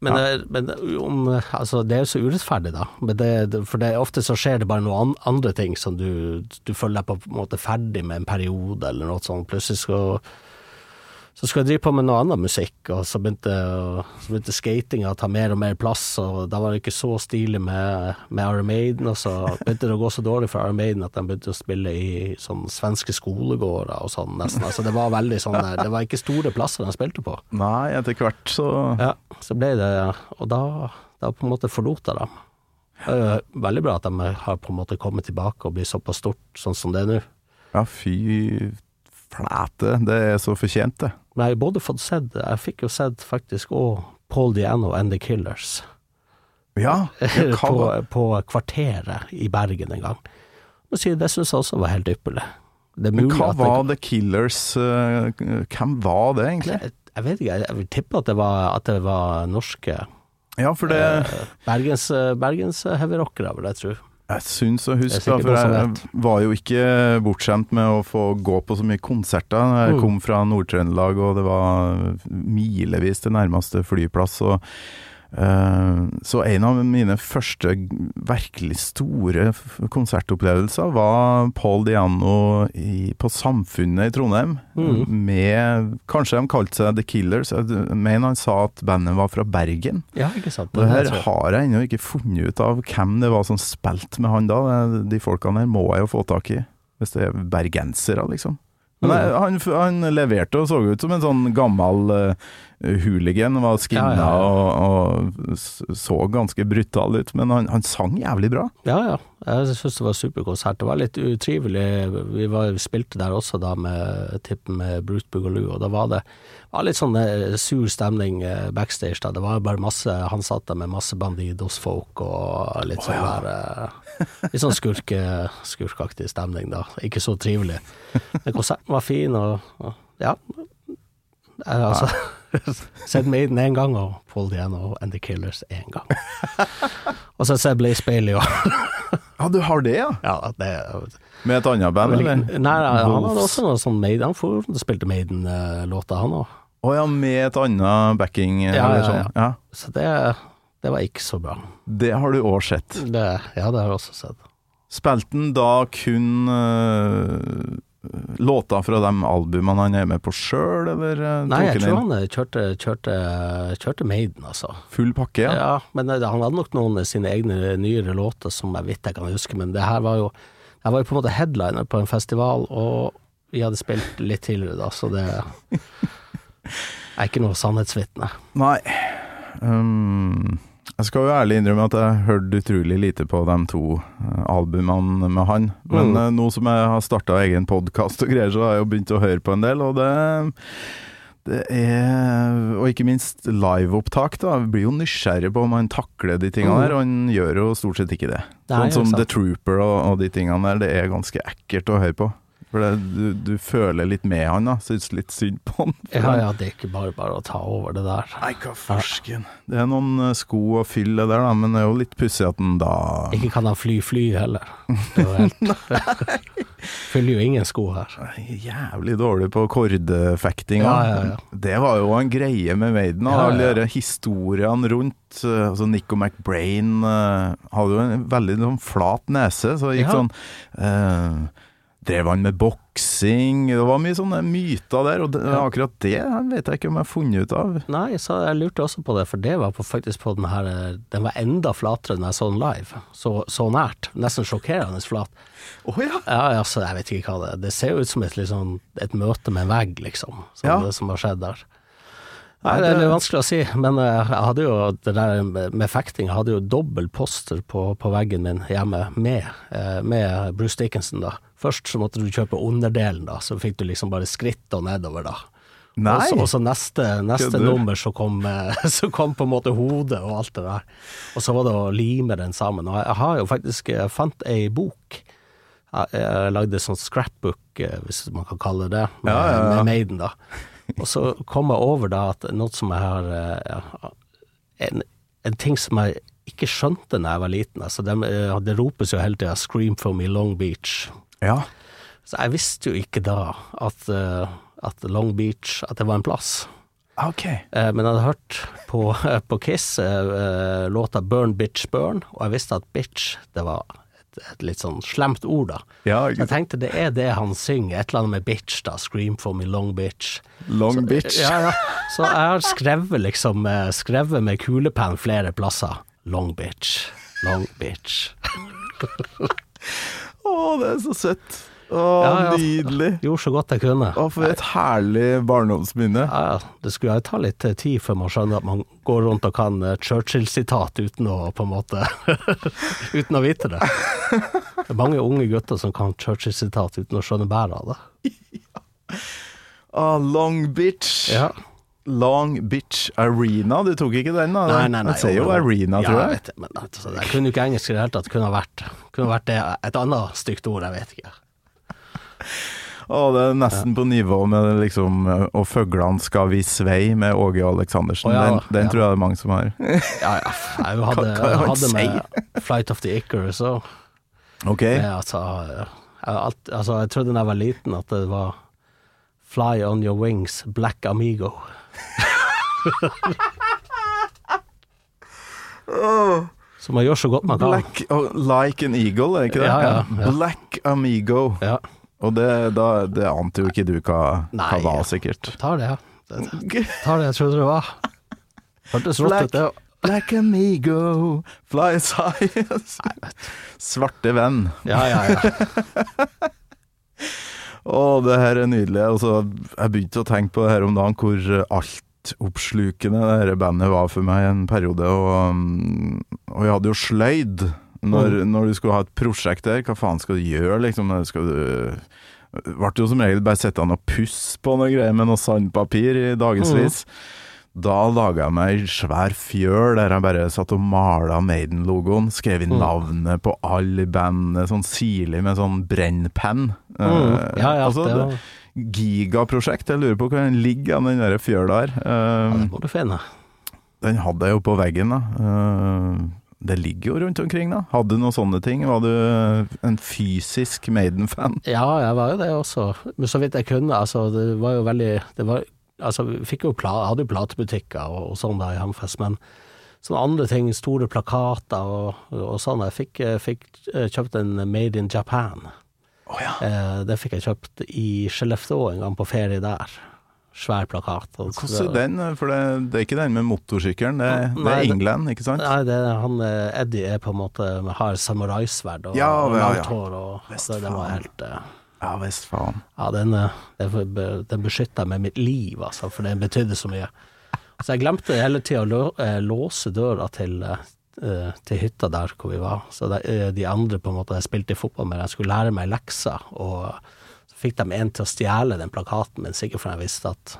Men, det, men om, altså, det er jo så urettferdig, da. Det, for det, ofte så skjer det bare noen andre ting som du, du føler deg på en måte ferdig med en periode, eller noe sånt. Plutselig skal så skulle jeg drive på med noe annen musikk, og så begynte, så begynte skatinga å ta mer og mer plass, og da var det ikke så stilig med, med Iron Maiden, og så begynte det å gå så dårlig for Iron Maiden at de begynte å spille i sånn svenske skolegårder og sånn, nesten. Altså, det var veldig sånn der, Det var ikke store plasser de spilte på. Nei, etter hvert så Ja, så ble det Og da, da på en måte forlot jeg dem. Det er jo veldig bra at de har på en måte kommet tilbake og blir såpass stort sånn som det er nå. Ja, fy flate. Det er så fortjent, det. Men jeg har både fått sett Jeg fikk jo sett faktisk òg Paul Diano and The Killers Ja, ja på, på Kvarteret i Bergen en gang. Og si, det syns jeg også var helt ypperlig. Er Men hva var The Killers uh, Hvem var det, egentlig? jeg, jeg vet ikke, jeg, vil tippe at det var, at det var norske Ja, for det Bergens, Bergens heavyrockere, vil jeg tro. Jeg syns å huske, for jeg var jo ikke bortskjemt med å få gå på så mye konserter. Jeg Mm. kom fra Nord-Trøndelag, og det var milevis til nærmeste flyplass. Og, så en av mine første virkelig store konsertopplevelser var Paul Diano i, på Samfunnet i Trondheim. Mm. Med Kanskje de kalte seg The Killers. Jeg mener han sa at bandet var fra Bergen. Ja, ikke sant. Det her har jeg ennå ikke funnet ut av hvem det var som spilte med han da. De folkene her må jeg jo få tak i, hvis det er bergensere, liksom. Men han, han leverte og så ut som en sånn gammel uh, hooligan. Var skinna Ja, ja, ja. Og, og så ganske brutal ut, men han, han sang jævlig bra. Ja, ja. Jeg syns det var superkonsert. Det var litt utrivelig. Vi, var, vi spilte der også da med tippen med Brute Boogaloo, og da var det var litt sånn eh, sur stemning eh, backstage. da. Det var bare masse Han satt der med masse Bandidos-folk og litt sånn der eh, Litt sånn skurke, skurkaktig stemning, da. Ikke så trivelig. Men konserten var fin, og, og ja. Jeg har ja. sett Maiden én gang, og Paul Diano and The Killers én gang. Og så har jeg Blaze Bailey òg. Ja, du har det, ja? Ja, det Med et annet band, eller? Nei, han hadde også noe sånn Maiden Han spilte Maiden-låter, han òg. Å ja, med et annet backing, Ja, eller sånn. ja. Ja. Så det, det var ikke så bra. Det har du òg sett. Det, ja, det har jeg også sett. Spilte han da kun uh, låter fra de albumene han er med på sjøl, eller uh, Nei, jeg tror han eh, kjørte, kjørte, kjørte Maiden, altså. full pakke? Ja. Ja. men eh, han hadde nok noen av sine egne nyere låter som jeg vet jeg kan huske, men det her var jo Jeg var jo på en måte headliner på en festival, og vi hadde spilt litt tidligere da, så det er ikke noe sannhetsvitne. Nei. Um, jeg skal jo ærlig innrømme at jeg hørte utrolig lite på de to eh, albumene med han. Men Mm. eh, nå som jeg har starta egen podkast og greier, så har jeg jo begynt å høre på en del, og det det er Og ikke minst liveopptak, da. Jeg blir jo nysgjerrig på om han takler de tingene Mm. der, og han gjør jo stort sett ikke det. Nei, sånn som. The Trooper og, og de tingene der, det er ganske ekkelt å høre på. For det, du, du føler litt med han, da. Syns litt synd på han. Ja, ja, det er ikke bare bare å ta over det der. Nei, hva farsken. Det er noen eh, sko å fylle der, da, men det er jo litt pussig at den da Ikke kan han fly fly heller. Det er jo helt Fyller jo ingen sko her. Jævlig dårlig på kordfekting. Ja, ja, ja. Det var jo en greie med Maiden. Alle de historiene rundt. eh, Altså Nico McBrain uh, hadde jo en veldig sånn flat nese, så det gikk sånn eh, drev han med boksing? Det var mye sånne myter der, og det, akkurat det vet jeg ikke om jeg har funnet ut av. Nei, så jeg lurte også på det, for det var på, faktisk på den her Den var enda flatere enn jeg så den live. Så, så nært. Nesten sjokkerende flat. Å ja. Ja, altså, jeg vet ikke hva det er. Det ser jo ut som et, liksom, et møte med en vegg, liksom, som, Ja. det som har skjedd der. Nei, det er vanskelig å si, men eh, jeg hadde jo det der med med fekting, jeg hadde jo dobbel poster på, på veggen min hjemme med, eh, med Bruce Dickinson, da. Først så måtte du kjøpe underdelen, da, så fikk du liksom bare skritt og nedover, da. Nei. Og så- neste, neste nummer så kom, eh, så kom på en måte hodet og alt det der. Og så var det å lime den sammen. Og jeg, har jo faktisk jeg fant ei bok. Jeg, jeg lagde sånn scrapbook, eh, hvis man kan kalle det det, med, Ja, ja, ja. med Maiden, da. Og så kom jeg over da at noe som jeg har eh, en, en ting som jeg ikke skjønte da jeg var liten. Altså, det, det ropes jo hele tida 'Scream for me Long Beach'. Ja. Så jeg visste jo ikke da at, eh, at Long Beach At det var en plass. Okay. Eh, Men jeg hadde hørt på, på Kiss eh, låta 'Burn Bitch Burn', og jeg visste at 'bitch' det var et, et litt sånn slemt ord, da. Ja, Så jeg tenkte det er det han synger, et eller annet med 'bitch', da. 'Scream for me long bitch'. long bitch. Ja, ja. Så jeg har skrevet liksom Skrevet med kulepenn flere plasser. 'Long bitch', 'long bitch'. Å, det er så søtt. Å, Ja, ja. nydelig. Gjorde så godt jeg kunne. Å, for et herlig barndomsminne. Ja, ja. Det skulle jeg ta litt tid før man skjønner at man går rundt og kan eh, Churchill-sitat uten å på en måte Uten å vite det. Det er mange unge gutter som kan Churchill-sitat uten å skjønne bæret av det. Ah, long bitch. Ja. Long bitch arena. Du tok ikke den, da? Nei, nei, nei. Jeg sier jo arena, tror Jeg jeg. vet men altså, jeg kunne jo ikke engelsk i det hele tatt. Kunne ha vært, kunne vært det, et annet stygt ord, jeg vet ikke. Å, det er nesten på nivå med liksom Og fuglene skal vi svei' med Åge Aleksandersen. Oh, ja, den den ja. tror jeg det er mange som har. Ja, ja. Jeg hadde, Hva- hva hadde med Flight of the Icarus og Ok. det, altså, jeg, alt, altså, jeg trodde da jeg var liten at det var Fly on your wings, Black Amigo. Så man gjør så godt man kan. Black oh, Like an eagle, er ikke det? Ja, ja. Black amigo. Ja, Og det, da, det ante jo ikke du hva, hva Nei. var, sikkert. tar det, ja. Det, tar det jeg trodde det var. Hørtes rått ut, det. Black amigo, fly high Svarte venn. Ja, ja, ja. Å, det her er nydelig. Altså, jeg begynte å tenke på det her om dagen, hvor altoppslukende det her bandet var for meg en periode. Og, um, og jeg hadde jo sløyd når, når du skulle ha et prosjekt der. Hva faen skal du gjøre, liksom? Skal du Ble jo som regel bare sittende og pusse på noe greier med noe sandpapir i dagevis. Da laga jeg meg ei svær fjøl der jeg bare satt og mala Maiden-logoen. Skrev inn Mm. navnet på alle i bandet sånn sirlig med sånn brennpenn. Mm. Eh, Ja, ja, altså, det gigaprosjekt. Jeg lurer på hvor den ligger, den der fjøla her. ja, Eh, det må du finne. den hadde jeg jo på veggen, da. Uh, det ligger jo rundt omkring, da. Hadde du noen sånne ting? Var du en fysisk Maiden-fan? Ja, jeg var jo det også. Men så vidt jeg kunne. Altså, det var jo veldig det var, altså, vi jo hadde jo platebutikker og, og sånn da i Hamfest, men sånne andre ting, store plakater og, og sånn. Jeg fikk, eh, fikk eh, kjøpt en Made in Japan. Å ja. Eh, det fikk jeg kjøpt i Skellefteå en gang på ferie der. Svær plakat. Altså. Hvordan er den? For det, det er ikke den med motorsykkelen, det, det er England, ikke sant? Nei, det, han eh, Eddie er på en måte har samuraisverd og, Ja, og langt hår, og altså, det var helt eh, Ja visst, faen. Ja, den, eh, den, beskytta meg mitt liv, altså, for den betydde så mye. Så jeg glemte hele tida å lå- låse døra til, til hytta der hvor vi var. Så de, eh, de andre på en måte jeg spilte fotball med, jeg skulle lære meg lekser, og så fikk de en til å stjele den plakaten min, sikkert fordi jeg visste at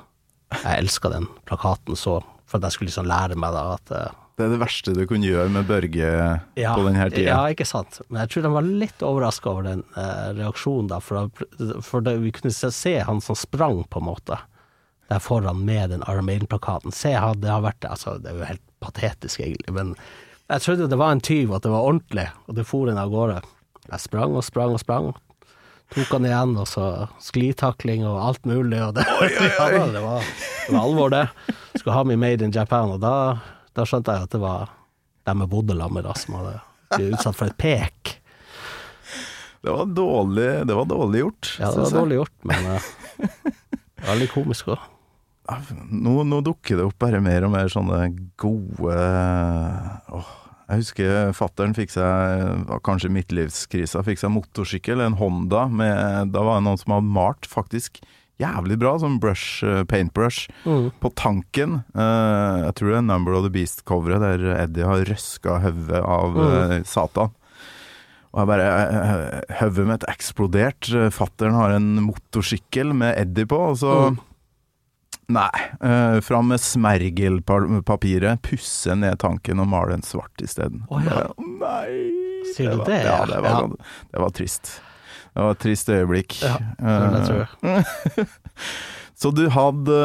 jeg elska den plakaten så, for at jeg skulle liksom lære meg da at eh, Det er det verste du kunne gjøre med Børge ja, på denne tida. Ja, ikke sant. Men jeg tror de var litt overraska over den eh, reaksjonen, da. For, da- for det, vi kunne se, se han som sprang, på en måte, der foran med den Iron Maiden-plakaten. Se, det har vært altså, Det er jo helt patetisk, egentlig. Men jeg trodde det var en tyv, at det var ordentlig, og det for en av gårde. Jeg sprang og sprang og sprang. Tok han igjen, og så sklitakling og alt mulig. Og det, ja, det, var, det var alvor, det. Skulle ha meg Made in Japan, og da, da skjønte jeg at det var dem jeg bodde sammen med, som hadde blitt utsatt for et pek. Det var dårlig, det var dårlig gjort. Ja, det var dårlig gjort, men eh, veldig komisk òg. Nå, nå dukker det opp bare mer og mer sånne gode åh, Jeg husker fattern fikk seg, kanskje midtlivskrisa, fikk seg motorsykkel, en Honda med Da var det noen som hadde malt faktisk jævlig bra, sånn brush, eh, paintbrush, Mm. på tanken. Eh, jeg tror det er Number of the Beast-coveret der Eddie har røska hodet av Mm. eh, Satan. Og jeg bare eh, Hodet mitt eksplodert. Fattern har en motorsykkel med Eddie på, og så Mm. Nei. Uh, fram med smergelpapiret, pusse ned tanken og male en svart isteden. Å, ja. Nei! Sier du var, det, Ja, ja? det var, Ja. det var trist. Det var et trist øyeblikk. Ja, det tror jeg. Så du hadde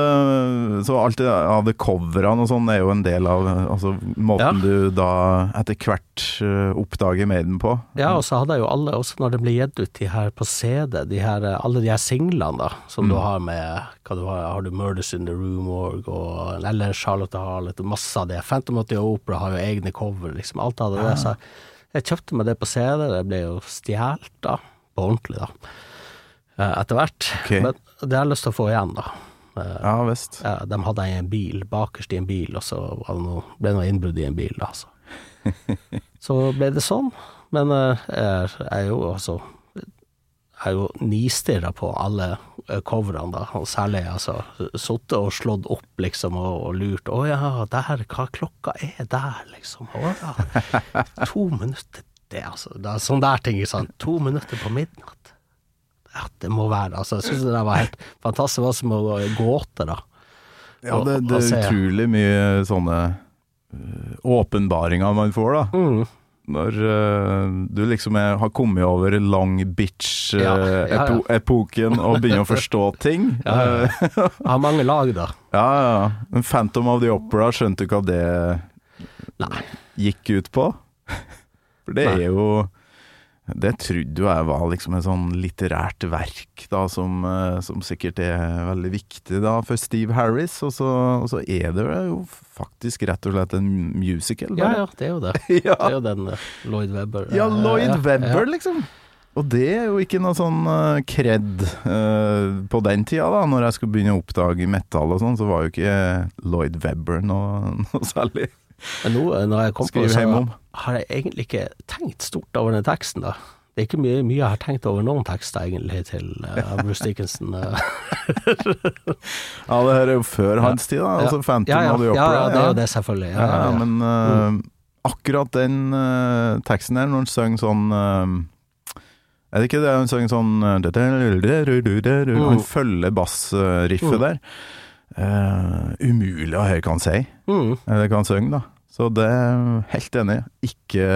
Så alt det av det coverne og sånn er jo en del av altså, måten du da etter hvert eh, oppdager Maiden på. Ja, og så hadde jeg jo alle, også når det ble gitt ut de her på CD, de her, eh, alle de her singlene da, som du har med, hva du har, har du Murders in the Room Org, og, eller Charlotte Harlett, og masse av det. Phantom of the Opera har jo egne cover, liksom, alt hadde det. Så jeg kjøpte meg det på CD, det ble jo stjålet da, på ordentlig da, eh, etter hvert. Ok. Men det har jeg lyst til å få igjen da. Eh, Ja visst. ja, de hadde en bil, bakerst i en bil, og så det noe, ble det noe innbrudd i en bil, da. Så. så ble det sånn. Men eh, jeg er jo altså Jeg er jo nistirra på alle eh, coverne, da. Og særlig altså sittet og slått opp, liksom, og, og lurt. Å ja, der, hva klokka er der, liksom? Å ja. To minutter, det altså. Det er sånne der ting, ikke sant. To minutter på midnatt. Ja, det må være Altså, jeg syns det der var helt fantastisk. Det var som å gåte, da. Ja, det, det er utrolig mye sånne øh, åpenbaringer man får, da. Mm. Når uh, du liksom er, har kommet over long Ja, ja, ja. bitch-epoken og begynner å forstå ting. Ja, ja. Eh, har mange lag, da. ja, ja. Phantom of the Opera, skjønte du hva det Nei. gikk ut på? For det Nei. er jo Det trodde jo jeg var liksom et sånn litterært verk, da, som, eh, som sikkert er veldig viktig da for Steve Harris. Og så, og så er det jo faktisk rett og slett en musical. Ja, bare. ja, det er jo det. ja. Det er jo den eh, Lloyd Webber. Ja, eh, Lloyd ja, Webber, liksom. Og det er jo ikke noe sånn uh, kred eh, på den tida, da. Når jeg skulle begynne å oppdage metal og sånn, så var jo ikke Lloyd Webber noe, noe særlig. Men nå, eh, når jeg kom på det, så har jeg egentlig ikke tenkt stort over den teksten, da. Det er ikke mye, mye jeg har tenkt over noen tekster, egentlig, til uh, Bruce Dickinson. Ja, det her er jo før hans tid, da. Altså Phantom ja, ja, of the ja, Opera. ja, det er jo det, selvfølgelig. Ja, Ja, ja, ja. men eh, akkurat den uh, teksten her, når han synger sånn Er det ikke det han synger sånn eh, Han Mm. følger bassriffet Mm. der. Eh, umulig høre hva han sier, Mm. eller hva han synger, da. Så det er helt enig. Ikke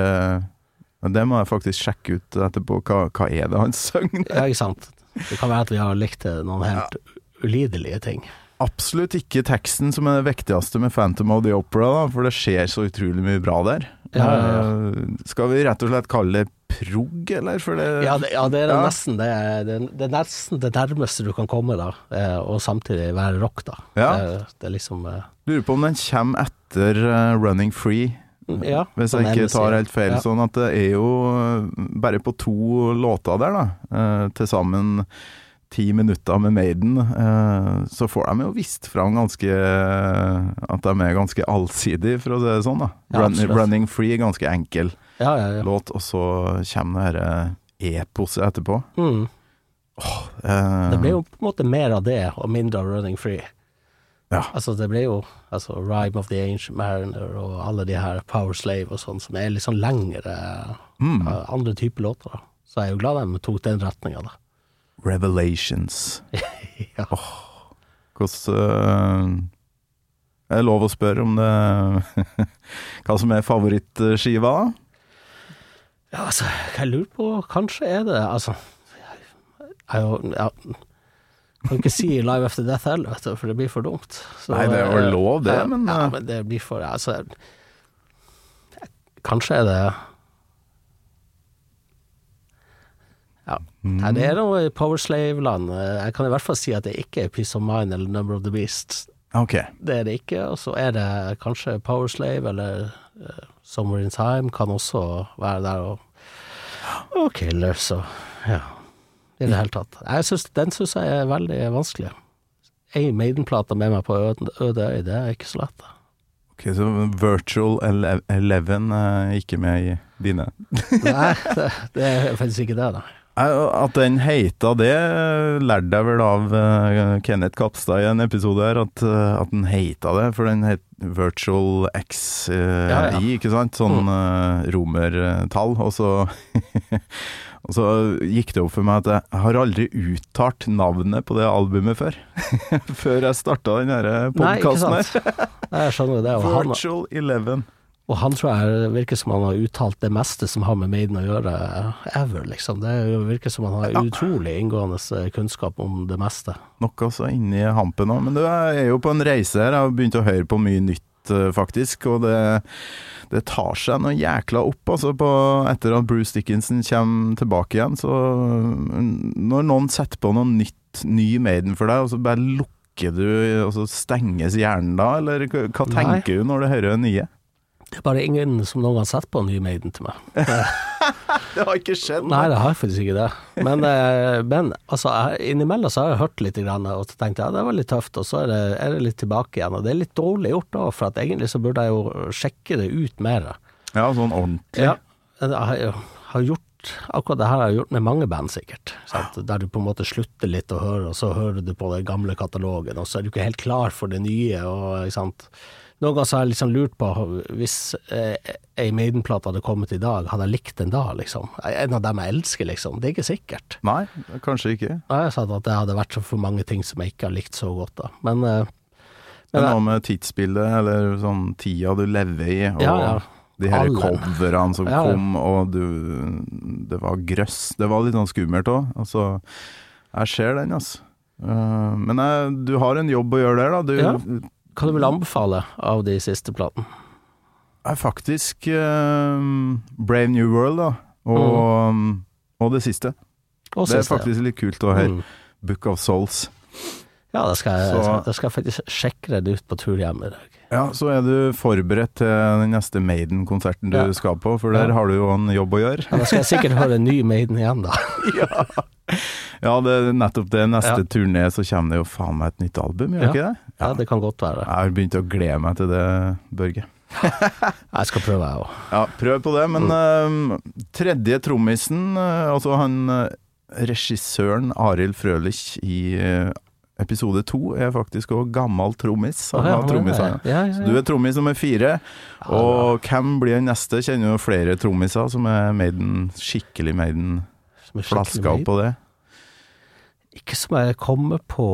men Det må jeg faktisk sjekke ut etterpå. Hva, hva er det han synger? ja, ikke sant. Det kan være at vi har likt eh, noen helt ulidelige ting. Absolutt ikke teksten som er det viktigste med Phantom of the Opera, da, for det skjer så utrolig mye bra der. Ja, ja, Eh, skal vi rett og slett kalle det prog, eller? Det, Ja, det, ja, det er Ja. nesten det, det, er- det nesten det nærmeste du kan komme, da. eh, Og samtidig være rock, da. Ja. Det, er liksom eh, Lurer på om den kommer etter eh, Running Free, Ja. hvis jeg ikke tar helt feil. Ja. Sånn at det er jo bare på to låter der, da. Til sammen ti minutter med Maiden. eh, så får de jo vist fram ganske At de er ganske allsidige, for å si det sånn. da Run. Running Free er ganske enkel Ja, ja, ja. låt, og så kommer det eh, eposet etterpå. Mm. Eh, Det ble jo på en måte mer av det, og mindre av Running Free. Ja. Altså, det ble jo altså, Rhyme of the Ancient Mariner og alle de her Power Slave og sånn, som er litt sånn lengre, mm, eh, andre typer låter. da. Så jeg er jo glad de tok den retninga, da. Revelations. Ja. Hvordan uh, Er det lov å spørre om det Hva som er favorittskiva, da? Ja, altså, jeg lurer på Kanskje er det Altså Jeg jo ja, Kan ikke si Live After Death heller, vet du, for det blir for dumt. Så, Nei, det er vel eh, lov, det, men, Ja, eh, men det blir for Altså Kanskje er det Ja. Nei, det er noe i Power Slave-land. Jeg kan i hvert fall si at det ikke er Peace of Mind eller Number of the Beast. Ok. Det er det ikke. Og så er det kanskje Power Slave eller uh, Somewhere in Time kan også være der. Og og Killers og ja, i det hele tatt. Synes, den syns jeg er veldig vanskelig. Ei Maiden-plate med meg på øde, øde øy, det er ikke så lett. Ok, Så Virtual Eleven er ikke med i dine? Nei, det, det er faktisk ikke det, nei. At den heita det, lærte jeg vel av eh, Kenneth Kapstad i en episode her, at, eh, at den heita det, for den het Virtual XI, Ja, ja. ikke sant? Sånn mm. romertall. Og så, og så gikk det opp for meg at jeg har aldri uttalt navnet på det albumet før. før jeg starta den ikke podkasten her. sant. Nei, Jeg skjønner det. Virtual Eleven. Og han tror jeg virker som han har uttalt det meste som har med Maiden å gjøre, ever, liksom. Det er virker som han har Ja. utrolig inngående kunnskap om det meste. Noe også inni hampen òg. Men du, jeg er jo på en reise her. Jeg har begynt å høre på mye nytt, eh, faktisk. Og det, det tar seg noe jækla opp, altså, på, etter at Bruce Dickinson kommer tilbake igjen. Så mm, når noen setter på noe nytt, ny Maiden for deg, og så bare lukker du, og så stenges hjernen da, eller hva tenker Nei. du når du hører det nye? Det er bare ingen som noen gang har sett på ny Maiden til meg. Det har ikke skjedd. Nei, det har faktisk ikke det. Men, eh, men altså, innimellom så har jeg hørt litt, grann, og så tenkte jeg ja, det var litt tøft, og så er det, er det litt tilbake igjen. Og det er litt dårlig gjort òg, for at egentlig så burde jeg jo sjekke det ut mer. Ja, sånn ordentlig. Ja, jeg har gjort Akkurat det her har jeg gjort med mange band, sikkert. Sant? Der du på en måte slutter litt å høre, og så hører du på den gamle katalogen, og så er du ikke helt klar for det nye. Og, ikke sant? Noen ganger har jeg liksom lurt på, hvis eh, ei Maiden-plate hadde kommet i dag, hadde jeg likt den da, liksom? En av dem jeg elsker, liksom. Det er ikke sikkert. Nei, kanskje ikke. Jeg sagt at det hadde vært så for mange ting som jeg ikke har likt så godt, da. Men, eh, Men noe med tidsbildet, eller sånn tida du lever i, og Ja, ja. de her coverne som Ja, kom, og du Det var grøss. Det var litt sånn skummelt òg. Altså, jeg ser den, altså. Eh, men jeg, du har en jobb å gjøre der, da. Du. Hva du vil anbefale av de siste platene? er faktisk uh, Brave New World, da. Og, og det siste. Og Det er faktisk ja. litt kult å høre. Mm. Book of Souls. Ja, da skal jeg, Så- da skal jeg faktisk sjekke det ut på tur hjem i dag. Ja, så er du forberedt til den neste Maiden-konserten du Ja. skal på, for der Ja. har du jo en jobb å gjøre. Ja, da skal jeg sikkert høre en ny Maiden igjen, da. Ja, det er nettopp det. Neste turné så kommer det jo faen meg et nytt album, gjør Ja. ikke det? Ja, det kan godt være. Jeg har begynt å glede meg til det, Børge. Jeg skal prøve, jeg òg. Ja, prøv på det. Men Mm. uh, tredje trommisen, uh, altså han uh, regissøren Arild Frølich i eh, episode to, er faktisk òg gammel trommis. Han var trommis, han. ja, ja, Så du er trommis nummer fire. Og hvem blir den neste? Kjenner jo flere trommiser som er Maiden, skikkelig Maiden. Som er skikkelig Flaska opp på det. Ikke som jeg kommer på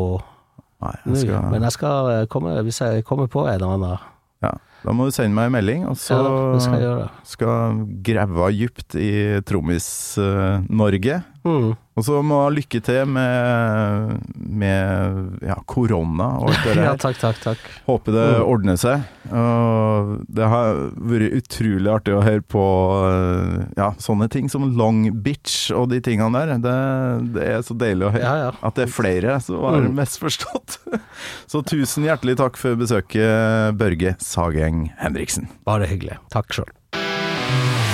Nei, jeg skal, men jeg skal eh, komme, hvis jeg kommer på en eller annen, ja. Da må du sende meg en melding, og så ja, skal jeg gjøre. skal grave dypt i Trommis-Norge. Mm. Og så må jeg ha lykke til med, med ja, korona og alt det Ja, takk, takk, takk. Håper det Mm. ordner seg. Og det har vært utrolig artig å høre på eh, ja, sånne ting som Long Bitch og de tingene der. Det, det er så deilig å høre. Ja. At det er flere som har Mm. misforstått. Så tusen hjertelig takk for besøket, Børge Sageng Henriksen. Bare hyggelig. Takk sjøl.